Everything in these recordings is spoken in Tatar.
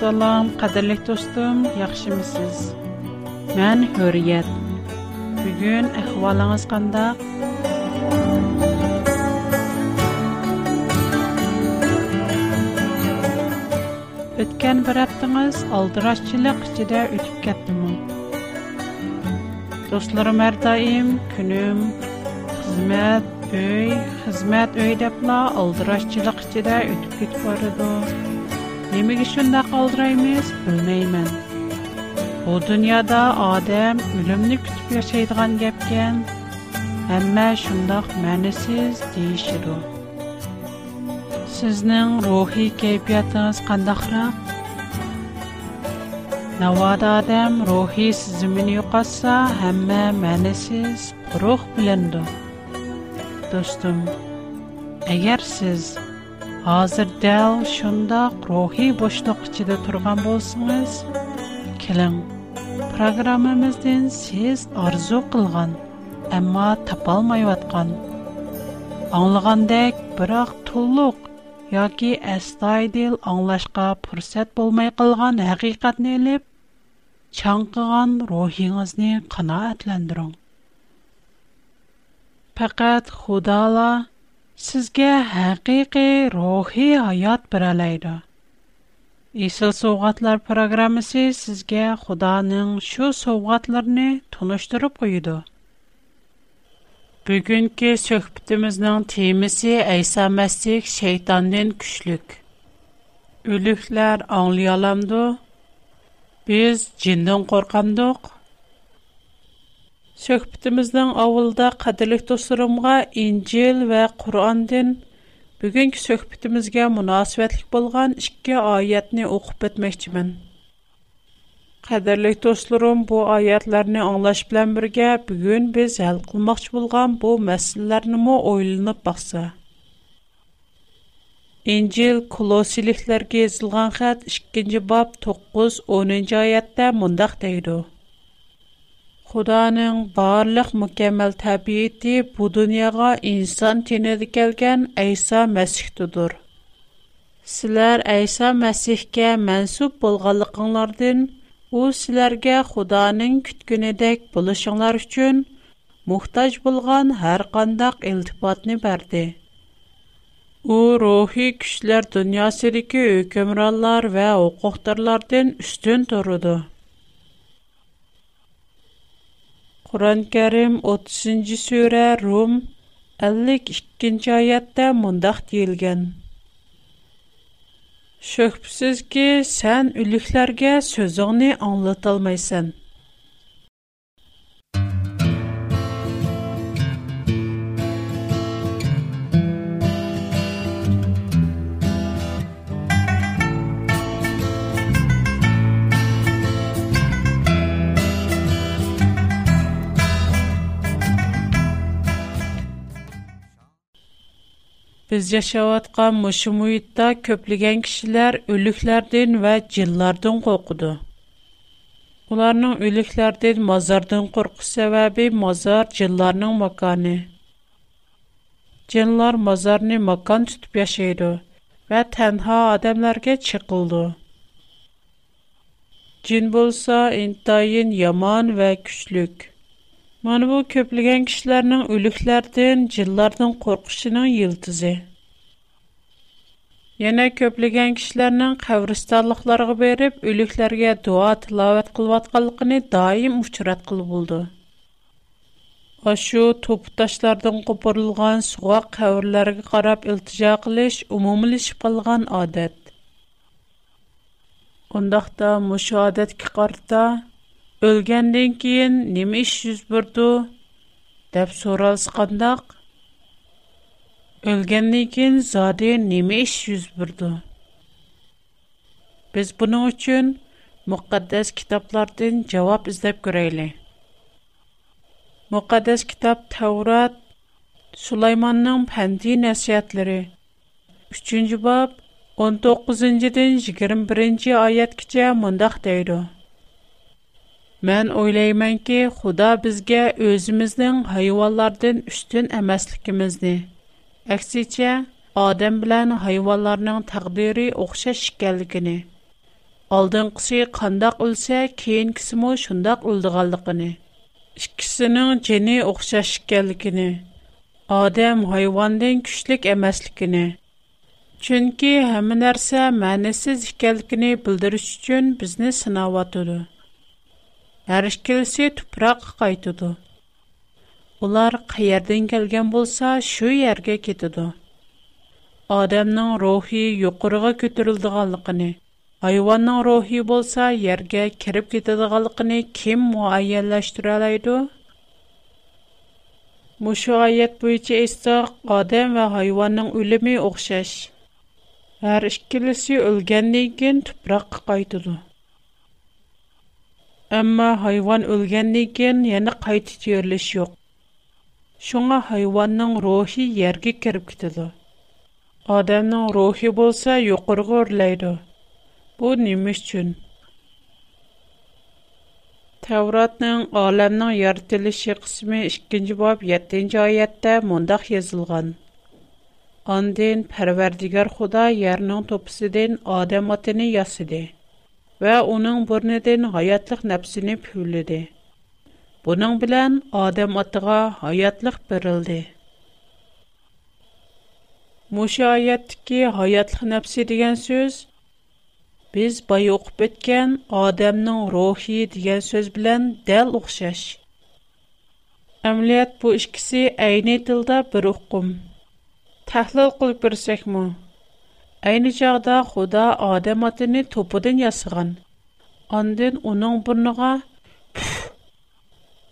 Ассалам, қадірлі достым, яқшымысыз. Мен хөрият. Бүгін әхваліңіз қанда? Өткен бір аптыңыз алдырашчылық жеде өтіп кәттімі. Достларым әрдайым, күнім, қызмет, өй, қызмет өй депна алдырашчылық жеде өтіп Nemek için de kaldıraymış bilmeymen. Bu dünyada Adem ölümünü kütüp yaşaydıgan gepken, ama şundak mənisiz deyişir o. Sizin ruhi keyfiyatınız kandakra? Navada Adem ruhi sizimin yukasa, ama mənisiz ruh bilindu. Dostum, eğer siz Азыр дәл шындақ рухи бұшты құшыды тұрған болсыңыз? Кілің, программымыздың сіз арзу қылған, әмі тапалмай өткен. Аңылғандай бірақ тұлғық, яғы әстай аңлашқа аңылашқа болмай қылған әқиқатнелеп, Чаңқыған рухиңізне қына әтләндіруң. Пәкәт Худала Сізге хақи-хи рухи айат биралайды. Исыл соуғатлар программаси сізге худанын шу соуғатларни тоныштырып ойды. Бүгінки сөхбитіміздан тимиси айса мәсик шейтанден күшлік. Улюхлар аңлиаламду. Біз джиндын Söhbətimizdən avulda qadirlik dostlarımğa İncil və Qur'andan bugünkü söhbətimizə münasibətlik bolğan iki ayətni oxub etməkçimin. Qadirlik dostlarım, bu ayətləri anlaş bilən birgə bu gün biz həll qılmaqçı bolğan bu məsələlərini mə oylanıb baxsaq. İncil Kolosiliklərə yazılğan xətt 2-ci bab 9-10-cu ayədə mündəq deyildi. Xudanın barlıq mükəmməl təbiəti bu dünyaya insan tinədə gələn İsa Məsihdir. Sizlər İsa Məsihə mənsub bolğanlıqlarından u sizlərə Xudanın kütgünidək buluşunlar üçün muhtac bolğan hər qandaq iltifatını bərdi. U ruhi güclər dünyasındakı hökmranlar və hüquqdarlardan üstün durdu. Құран 30-ші Рум 52-ші айетті мұндақ дейілген. Шөкпісіз ке, сән үліклерге Biz yaşayotgan mushu muhitda köplegen kişiler ölüklerden ve cillardan korkudu. Ularının ölüklerden mazardan korku sebebi mazar cillarının makanı. Cinlar mazarını makan tutup yaşaydı ve tenha adamlarga çıkıldı. Cin bolsa intayin yaman ve küçlük. Mana bu köplügən kişilərinin ölüklərdən, cillardan qorxuşunun yıldızı. Yana köplügən kişilərinin qəbristanlıqlarına verib, ölüklərə dua tilavət qılvatqanlığını daim uçurat qılıb oldu. Aşu toputaşlardan qoparılğan suğa qəvrlərə qarab iltica qilish umumiləşib qalğan adət. Ondaqda müşahadətki qarta o'lgandan keyin nima ish yuz berdi deb so'ralsa qandoq o'lgandan keyin zodi nima ish yuz berdi biz buning uchun muqaddas kitoblardan javob izlab ko'rayli muqaddas kitob tavrat sulaymonning pandi nasihatlari 3 bob 19-dan 21 oyatgacha mundaq deydi Мен Mən oylaymanki, Xuda bizgə özümüzdən hayvanlardan üstün əməslikimizni, əksiçə odam bilan hayvonlarning taqdiri o'xshash ekanligini, oldinqisi qandoq o'lsa, keyingisimi shundoq o'ldiganligini, ikkisining jini o'xshash ekanligini, odam hayvondan kuchlik emasligini, chunki hamma narsa ma'nisiz ekanligini bildirish uchun bizni sinayotidi. har ikkilisi tuproqqa qaytadi ular qayerdan kelgan bo'lsa shu yerga ketadi odamning ruhi yuqoriga ko'tarildiganligini hayvonning ruhi bo'lsa yerga kirib ketadiganligini kim muayyanlashtira oladi mushu oyat bo'yicha esa odam va hayvonning o'limi o'xshash har ikkilisi o'lgandan keyin tuproqqa qaytadi Әмма хайван өлгәннән кин яна кайта терилеш юк. Шуңа хайванның рухи ергә кирип китеде. Адамның рухи булса юқырга өрләйди. Бу нимә өчен? Тавратның аламның яратылышы кысмы 2-нче баб 7-нче аятта мондак язылган. Андин Парвардигар Худа ярның топсыдан адам атыны ясыды. ve onun burnidan hayatlık nefsini pülledi. Bunun bilen Adem atığa hayatlık berildi. Muşayetteki hayatlık nefsi degen söz, biz bay okup etken Adem'nin ruhi degen söz bilen del okşaş. Əməliyyat bu ikisi eyni dildə bir uqum. Təhlil qılıb birsəkmi? Ayni çağda Xuda Adem atını topudan yasıgan. Andın onun burnuğa püf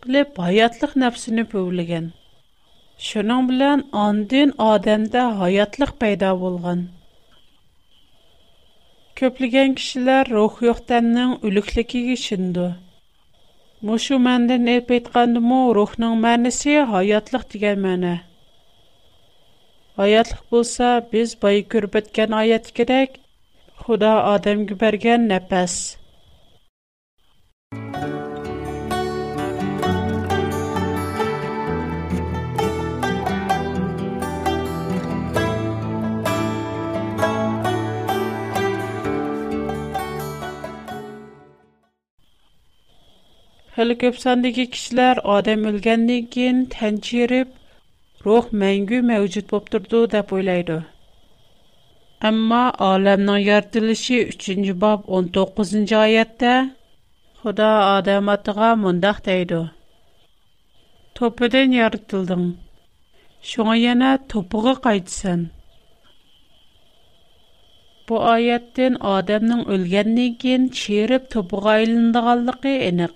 qilib hayatlıq nəfsini pövləgən. Şunun bilən andın Ademdə hayatlıq peyda bolğan. Köplügən kişilər ruh yoxdanın ülüklikiga şindu. Мушу мәндән әйп әйткәндә, рухның мәнисе хаятлык дигән мәне. ھاياتلىق بولسا بىز بايا كۆرۈۋەتكەن ئايەتتىكىدەك خۇدا ئادەمگە بەرگەن نەپەس Хәлі көп сандагы кешеләр адам өлгәннән кин тәнчиреп, ruh mängü mewjud bolup durdu dep oýlaýdy. Amma alamnyň ýaratylyşy 3-nji bab 19-njy aýatda Huda Adam atyga mundaq deýdi. Topudan ýaratyldyň. Şoňa ýana topuga gaýtsan. Bu aýatdan Adamnyň ölgenden kyn çerip topuga aýlandygallygy enik.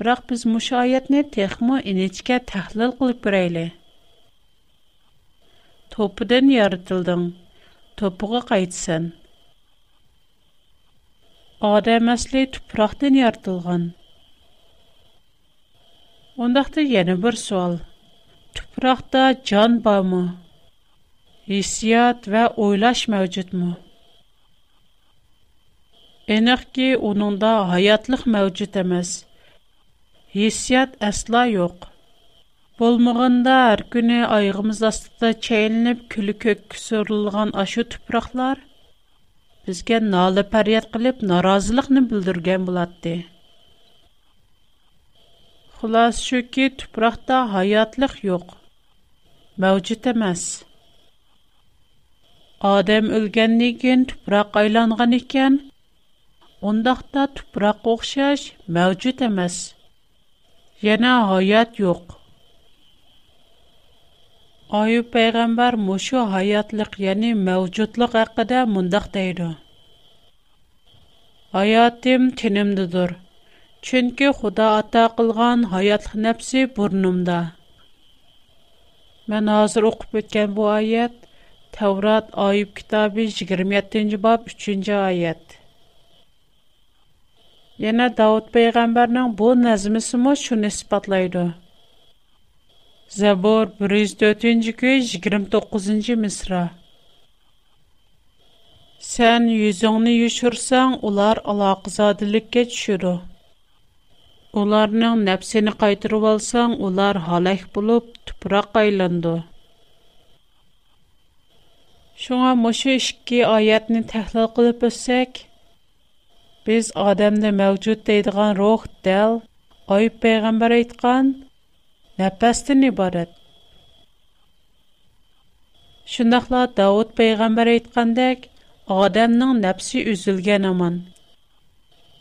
Бірақ біз мұшы аятны текмо инечке тахлил қылып бірейлі. Топыден яратылдың, топыға қайтсын. Адам әсілі тұпырақтын яратылған. Ондақты ені бір суал. Тұпырақта жан ба му? Исият вә ойлаш мәвжуд му? Енақ ки оныңда хаятлық мәвжуд hissiyat asla yo'q bo'lmag'anda har kuni oyog'imiz ostida chayinib kuli ko'kka so'rilgan ashu tuproqlar bizga nola faryod qilib norozilikni bildirgan bo'ladi xulos shuki tuproqda hayotlik yo'q mavjud emas odam o'lgandan keyin tuproq aylangan ekan undaqda tuproqqa o'xshash mavjud emas yana hayat yo'q oyub payg'ambar mushu hayotliq ya'ni mavjudliq haqida mundoq deydi hayotim tinimdidir chunki xudo ato qilgan hayotliq nafsi burnimda man hozir o'qib o'tgan bu oyat tavrat oyub kitobi yigirma yettinchi bob uchinchi oyat Яна Дауд пайгамбарның бу назмысы мо шуны испатлайды. Забор 104-нче 29-нче мисра. Сән юзыңны юшырсаң, улар алақызадылыкка түшүрү. Уларның нәпсене кайтырып алсаң, улар халак булып, тупрак айланды. Шуңа мошы ишки аятны тәхлил кылып өссәк, biz odamni mavjud deydigan ruh dal oyib payg'ambar aytgan nafasdan iborat shundoqla davud payg'ambar aytgandek odamning nafsi uzilgan omon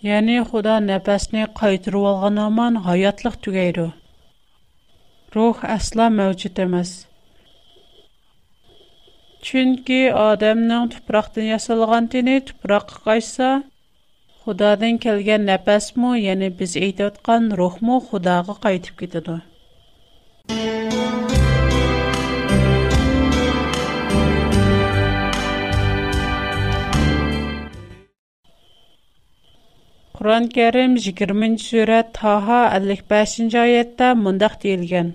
ya'ni xudo nafasni qaytirib olgan omon hayotliq tugaydi ruh aslo mavjud emas chunki odamning tuproqdan yasalgan teni tuproqqa qaytsa Худадан келген нәпәс му, яны біз әйті отқан рух му Худаға қайтып кетеді. Құран кәрім 20 сүрә Таха 55 айетті мұндақ дейілген.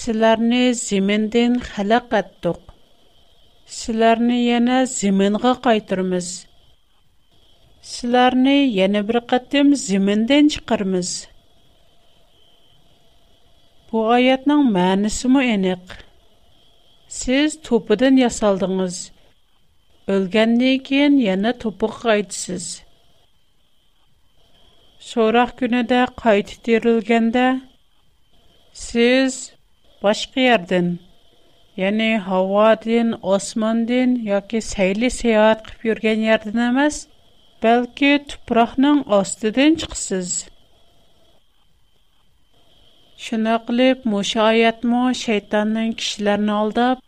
Сіләріні зимендің хәлі қаттық. Сіләріні ене зимінғі қайтырмыз. Сизләрне яңа bir кат җир миндән Bu Бу аятның мәнисе Siz энек. Сез топдан ясалдыгыз. Òлгәннән кин яңа топка кайтысыз. Шәүраг көнә siz башка ярдән, яңа һавадын, османдын яки сәйли сәядат кып йорган ярдән эмесез. balki tuproqning ostidan chiqsiz shuni qilib mushu oyatmi shaytonning kishilarni aldab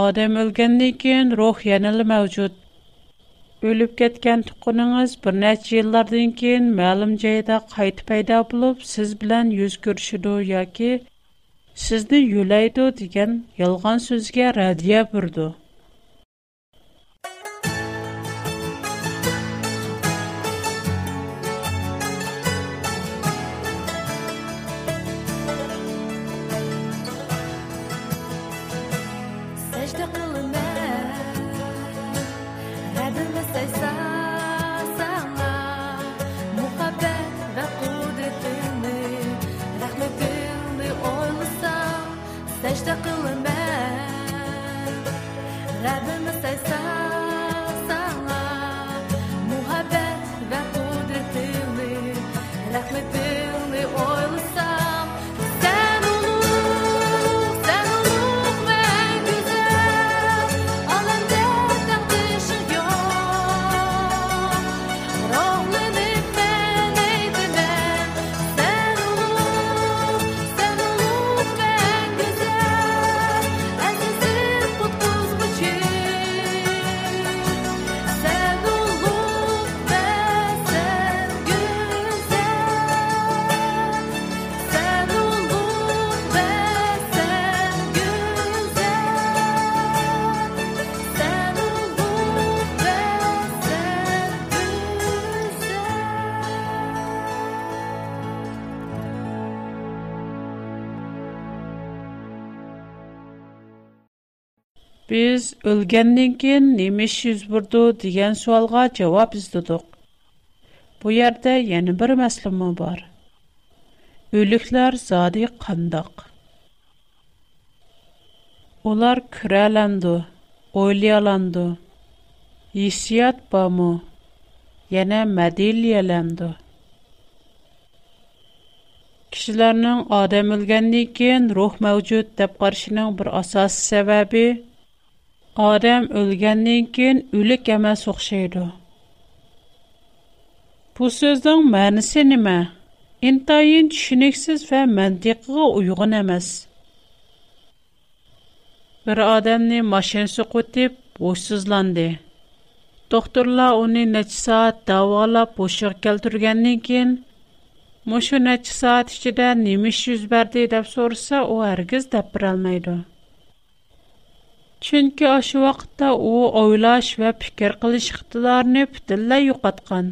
odam o'lgandan keyin ruh yanala mavjud o'lib ketgan tuquningiz bir necha yillardan keyin ma'lum joyda qayta paydo bo'lib siz bilan yuz ko'rishidu yoki sizni yo'laydi degan yolg'on so'zga radiya burdi Rabbim istaysan Biz ölgəndən kən nəmiş yüz burdu deyən sualğa cavab izdiduq. Bu yerdə yeni bir məsləmə var. Ölüklər zadi qandaq. Onlar kürələndi, oylayalandı. Hissiyat bamı, yenə mədiliyələndi. Kişilərinin adam ölgəndən kən ruh məvcud dəb qarşının bir asas səbəbi – odam o'lgandan keyin o'lik emas o'xshaydi bu so'zning ma'nisi nima intayin tushuniksiz va mantiqqa uyg'un emas bir odamni mashina suqutib bo'shsizlandi Doktorlar uni necha saat davolab bo'shliq keltirgandan keyin mushu necha saat ichida nima ish yuz berdi deb so'rasa u hargiz deb birolmaydi Чөнки ашы вакытта у ойлаш ва фикер кылыш иктидарын бүтүнлөй юкаткан.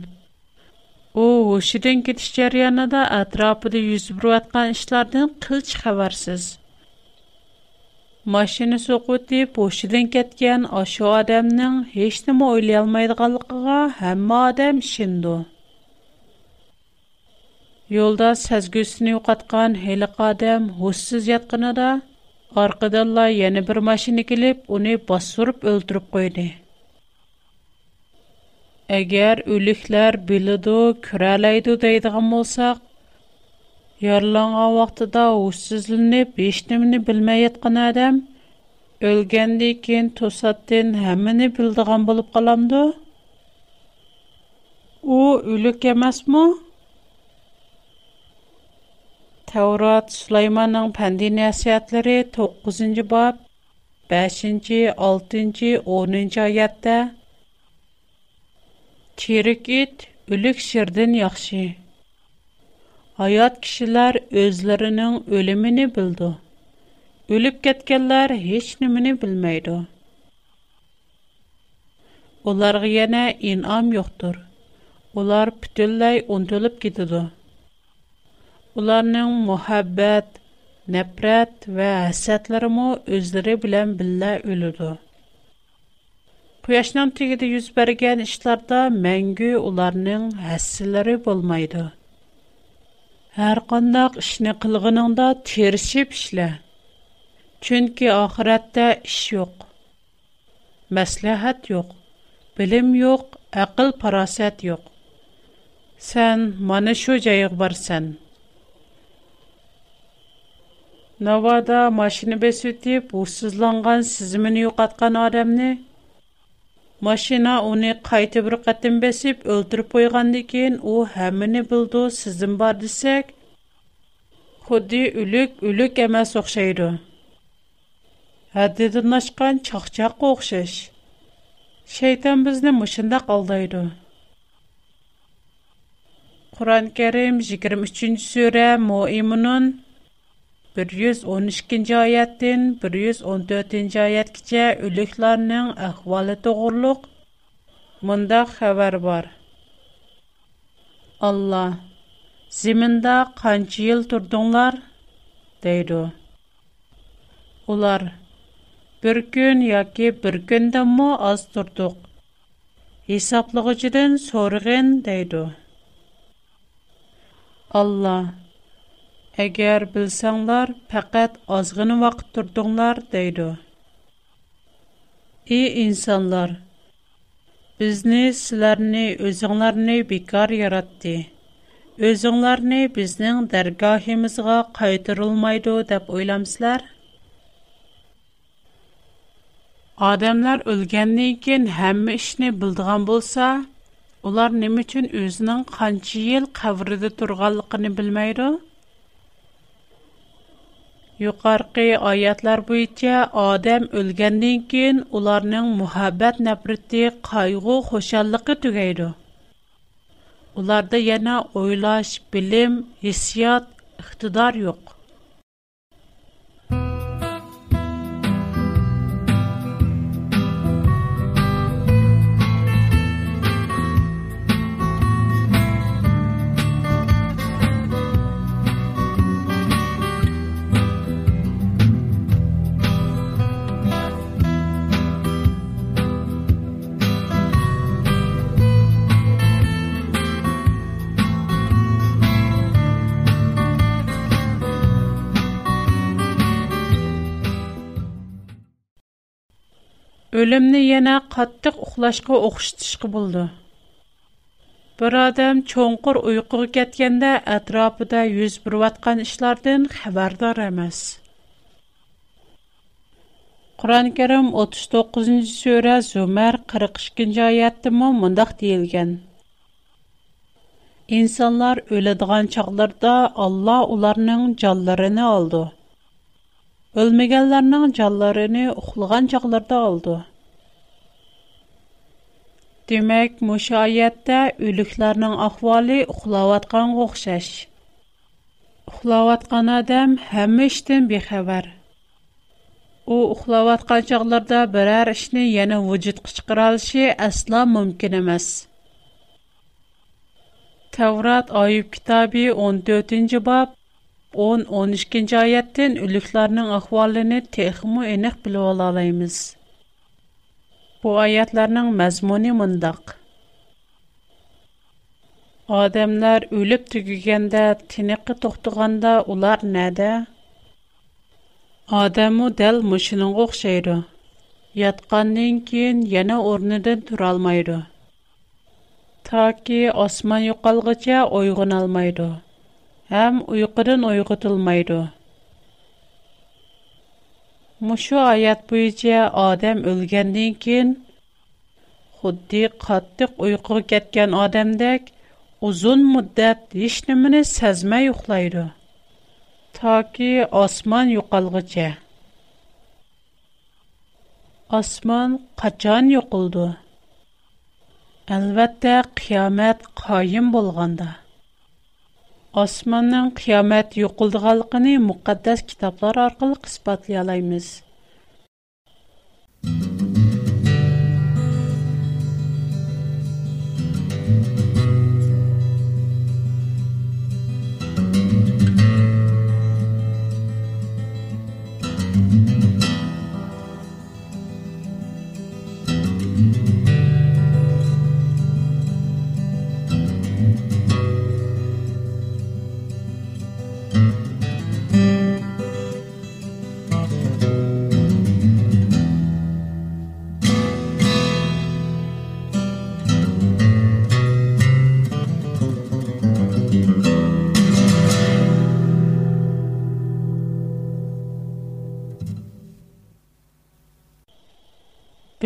U кетиш ketish jarayonida atrofida yuz berayotgan ishlardan qilch xabarsiz. Mashina soqutib, hushidan ketgan osha odamning hech nima o'ylay olmaydiganligiga hamma odam ishindi. Yo'lda sezgusini yo'qotgan heliq odam hushsiz yotganida Қаргыдалла, яны бір машини килиб, уни басуруп, өлтүріп қойди. Әгер, үліхлер білиду, күрәлайду дайдығам олсақ, ярланға вақтада, ұс-сізліні, бейшнімні білмэй еткан адам өлгендийкин, тусаттын, хаміни білдіғам болып қаламды. У, үліг кемас му? Tevrat Süleyman'ın Pendi Nəsiyyətləri 9-cu bab 5-ci, 6-cı, 10-cu ayətdə Çirik it ölük şirdən yaxşı. Hayat kişilər özlərinin ölümünü bildi. Ölüb getkənlər heç nimini bilməydi. Onlarga yana inam yoxdur. Onlar bütünləy unutulub gedidir. уларның мәхәббәт, нәпрет вә хисәтләреме үзләре белән билә өлү дә. Бу яшнан тригедә юз бергән işләрдә мәңге уларның хәсселләре булмайда. һәр қандак эшне кылгыныңда теришеп эшлә. Чөнки ахиратта эш юк. мәсләһәт юк. белем юк, ақыл парасат юк. Сән моны шу җайык бар Навада машина бесетіп, ұрсызланған сізімін үйқатқан адамны. Машина оны қайты бір қатын бесіп, өлтіріп ойған декен, о әміні бұлды сізім бар десек, құды үлік үлік әмәс оқшайды. Әдедін ашқан чақчақ оқшаш. Шайтан бізді мұшында қалдайды. Құран кәрім 23-сөрі Моимының 112-ci ayətin 114-ci ayət keçə ölüklərinin əhvalı doğruluq. Bunda xəbər var. Allah, zimində qanç yıl durdunlar? deyir o. bir gün ya bir gündə mu az durduq? Hesablıqıcıdan sorğın, Allah, Әгәр белсәңләр, фақат азгыны вакыт турдыңлар дейди. И инсанлар, бизне сизләрне өзеңләрне бикар яратты. Өзеңләрне безнең дәргаһимизгә кайтырылмайды дип уйламсызлар? Адамлар өлгәннән кин һәм эшне булдыган булса, улар ни өчен үзенең канчы ел кабрыда турганлыгын белмәйдер? Юқарқи аятлар бойынша адам өлгәннән кин уларның мухаббат нәфрәте, кайгы, хошанлыгы түгәйде. Уларда яна ойлаш, билим, хиссият, иқтидар юк. o'limni yana qattiq uxlashga o'xshatishga bo'ldi bir odam cho'nqur uyquga ketganda atrofida yuz berayotgan ishlardan xabardor emas qur'oni karim 39 й sura zumar 42 й ikkinchi oyatdami mundoq deyilgan insonlar o'ladigan chog'larda olloh ularning jonlarini oldi Ölmegenlerinin canlarını uxlagan çaqlarda aldı. Demek, müşayette ölüklerinin ahvali uxlavatkan qoxşaş. Uxlavatkan adam hem işten bir xəbər. O uxlavatkan çaqlarda birər işini yana vücut qışqıralishi asla mümkün emas. Tavrat Ayub kitabi 14-bab 10-13 аяттен улюкларның ахвалыни текхиму инақ билу алалаймыз. Бу аятларның мазмуни мандак. Адамлар улюк түгігенда тіниқи тохтуғанда улар нәдэ? Адаму дэл мүшінің оқшайды. Ятқанниң кин яна орниды дұралмайды. Та ки османию қалғыця ойғын алмайды. ham uyqudan uyg'otilmaydi mushu oyat bo'yicha odam o'lgandan keyin xuddi qattiq uyquga ketgan odamdek uzun muddat hech nimani sezmay uxlaydi toki osmon yo'qolguncha osmon qachon yo'qildi albatta qiyomat qoyim bo'lganda osmonning qiyomat yo'qildiganligini muqaddas kitoblar orqali isbotlay olamiz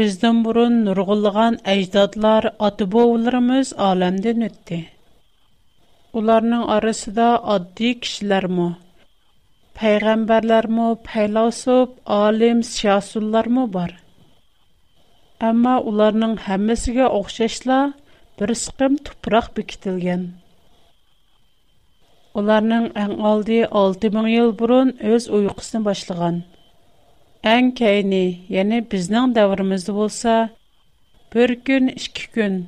Біздің бұрын нұрғылыған айждадлар, адыбауыларымыз алэмді нөтті. Уларының арысыда аддий кишілар му? Пайгамбарлар му, بار? алим, сиясулар му бар? Амма уларының хаммасыга оқшашла бір сүкім тупырақ біктілген. Уларының аңалды 6000 ел бұрын Әң кәйіне, әне біздің дәуірімізді болса, бір күн, ішкі күн,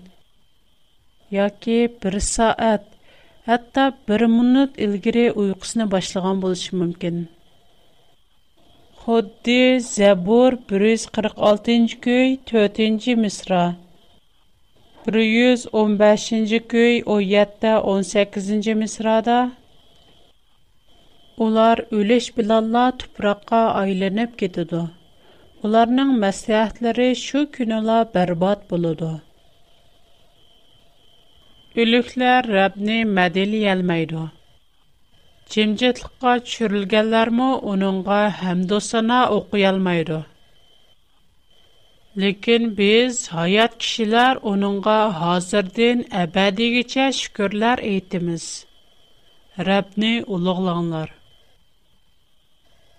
яки бір саат, әтті бір минут үлгіре ұйқысына башлыған болышы мүмкін. Xuddi Zəbur 146-cı көй 4-cü misra. 115-ci ой әтті 18 ci misrada Ular o'lish bilanla tuproqqa aylanib ketadi. Ularning maslahatlari shu kunila barbod bo'ladi. Ölüklər Rəbbni mədəliyəlməydi. Cimcitliqqa çürülgənlərmə onunğa həmdosana oxuyalmaydı. Lekin biz hayat kişilər onunğa hazırdan əbədigicə şükürlər etdimiz. Rəbbni uluqlanlar.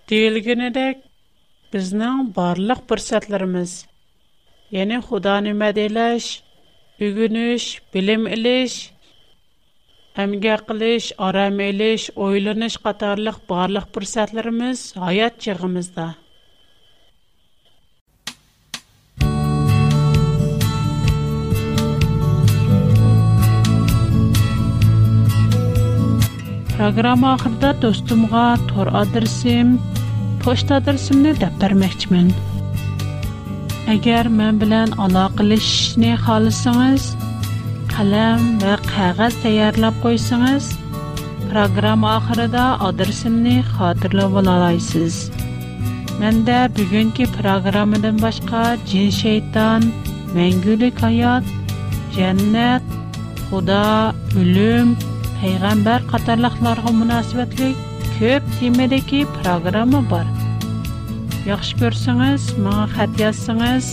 Дивилгенедек безнең барлык фурсатларыбыз, яни Худаны мәдәләш, үгүнүш, билим илеш, әмгә кылыш, арам илеш, ойлыныш катарлык барлык фурсатларыбыз хаят чыгымызда. Программа ахырда достумга pochta adresimni deb bermoqchiman agar men bilan aloqalashishni xohlasangiz qalam va qog'oz tayyorlab qo'ysangiz programma oxirida adresimni xotirlab olasiz manda bugungi programmadan boshqa jin shayton mangulik hayot jannat xudo o'lim payg'ambar qatorliqlarga munosabatlik көп темедеки программа бар. Яхшы көрсеңіз, маңа хат язсыңыз,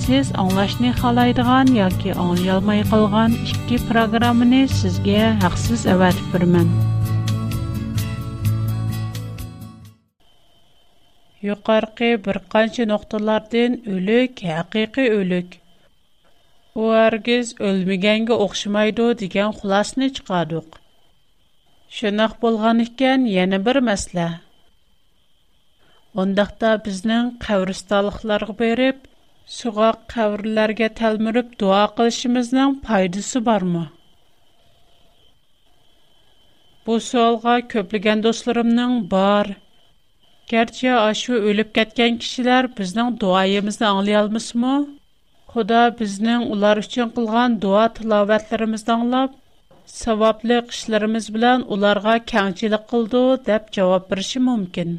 сіз аңлашны халайдыған, яки аңлялмай қалған ішкі программыны сізге ақсыз әвәт бірмін. Юқарқи бір қанчы ноқтылардын үлік, әқиқи үлік. О әргіз өлмегенге оқшымайды деген құласыны чықадық. Шынах болған іккен, яны бір мәсла. Ондақта бізнің қавристалықлары бейріп, суга қавриларге талмиріп, дуа қылшымызнан пайдысы бар му? Бу суалға көплиген досыларымның бар. Герча ашу өліп кәткен кишилар біздан дуа еміздан аңлай алмыс му? Хода біздан улар үшчен қылған дуа аңлап, Саваплы кызларыбыз белән уларга каңчылык кылды дип җавап бирүсе мөмкин.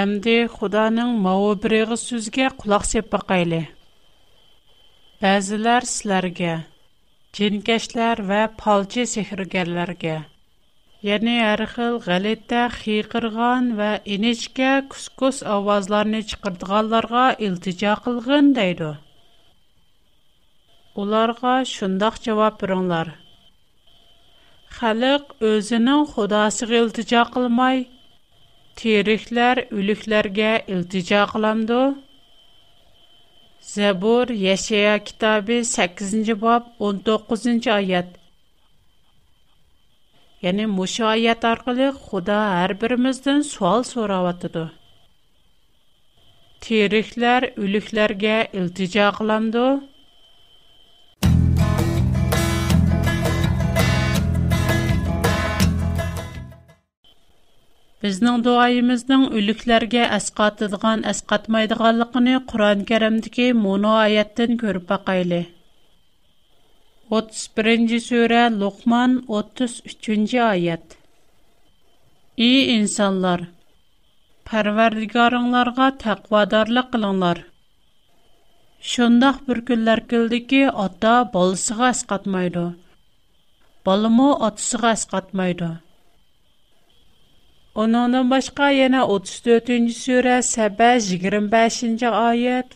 Әмдә Худаның мәубереге сүзгә кулак сеп бакайлы. Бәзиләр силәргә кенкәшләр ва палчы сехригәрләргә, яңары хил галәт тә хикырган ва энечке кускус авызларын чыкырдыганларга илтиҗа кылган Оларга шундайча жавоп беринглар. Қалық өзінің Худасыга илтижа қылмай. териклер үлүкләргә илтижа кылнды. Забур яшея китабы 8-нчы боб 19-нчы аят. Ягъни моша айят аркылы Худа әрбіріміздің биримизден суал соравытты. Териклер үлүкләргә илтижа кылнды. Біздің дуайымыздың үліклерге әсқатыдыған әсқатмайдығалықыны Құран кәрімдіке мұны аяттын көріп бақайлы. 31. сөре Луқман 33. аят. И инсанлар, пәрвәрдігарыңларға тәқвадарлық қылыңлар. Шондақ бір күллер келді ке ата балысыға әсқатмайды. Балымы атысыға әсқатмайды. Onundan başqa yana 34-cü surə Səbə 25-ci ayət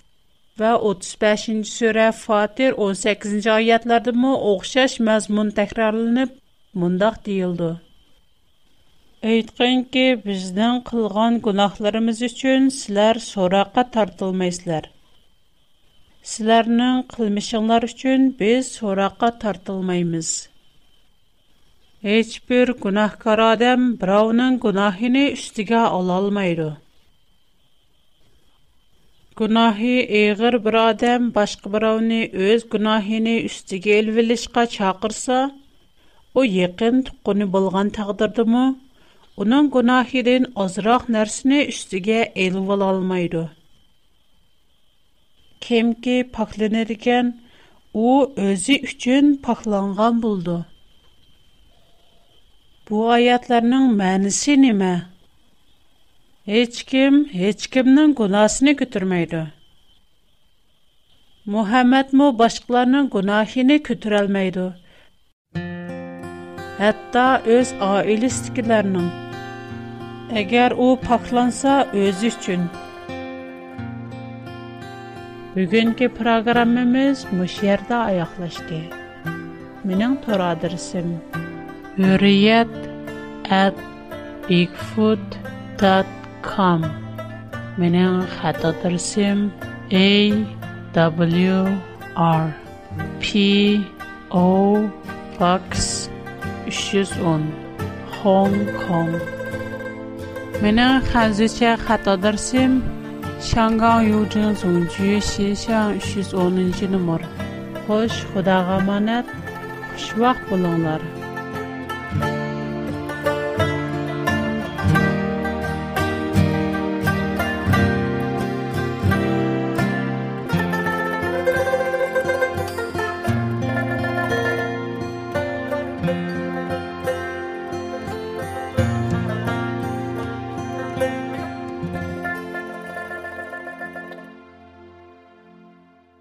və 35-ci surə Fatir 18-ci ayətlərdə mə oxşaş məzmun təkrarlanıb mundaq deyildi. Әйткен ки, біздің қылған гунахларымыз үшін сілер сораққа тартылмайсылар. Сілернің қылмышыңлар үшін біз сораққа тартылмаймыз. Еч бер гынаһкар адам бра ウン ның гынаһын өстәгә алалмыйды. Гынаһи әгәр бер адам башка бер аwny үз гынаһын өстәгә елвылышка чакырса, ул якын тукыны булган тагдырдымы? Уның гынаһын озрак нәрсәне өстәгә ел алалмыйды. Кем ке пакланыр икән, ул булды. Бу аятларның мәнисе нимә? Һеч кем һеч кемнең гунасын күтәрмәйде. Мухаммад мо башкаларның гунаһын күтәрәлмәйде. Хәтта үз аилестикләрнең әгәр ул пакланса үзе өчен. Бүгенге программабыз мушярда аяклашты. Минең тора адресым Harriet at bigfoot.com менің хата тірсем A W R P O Box 310 Hong Kong менің хәзірше хата тірсем 香港邮政总局西巷310 нөмір. Хош, Құдаға аманат. Xush vaqt bo'linglar.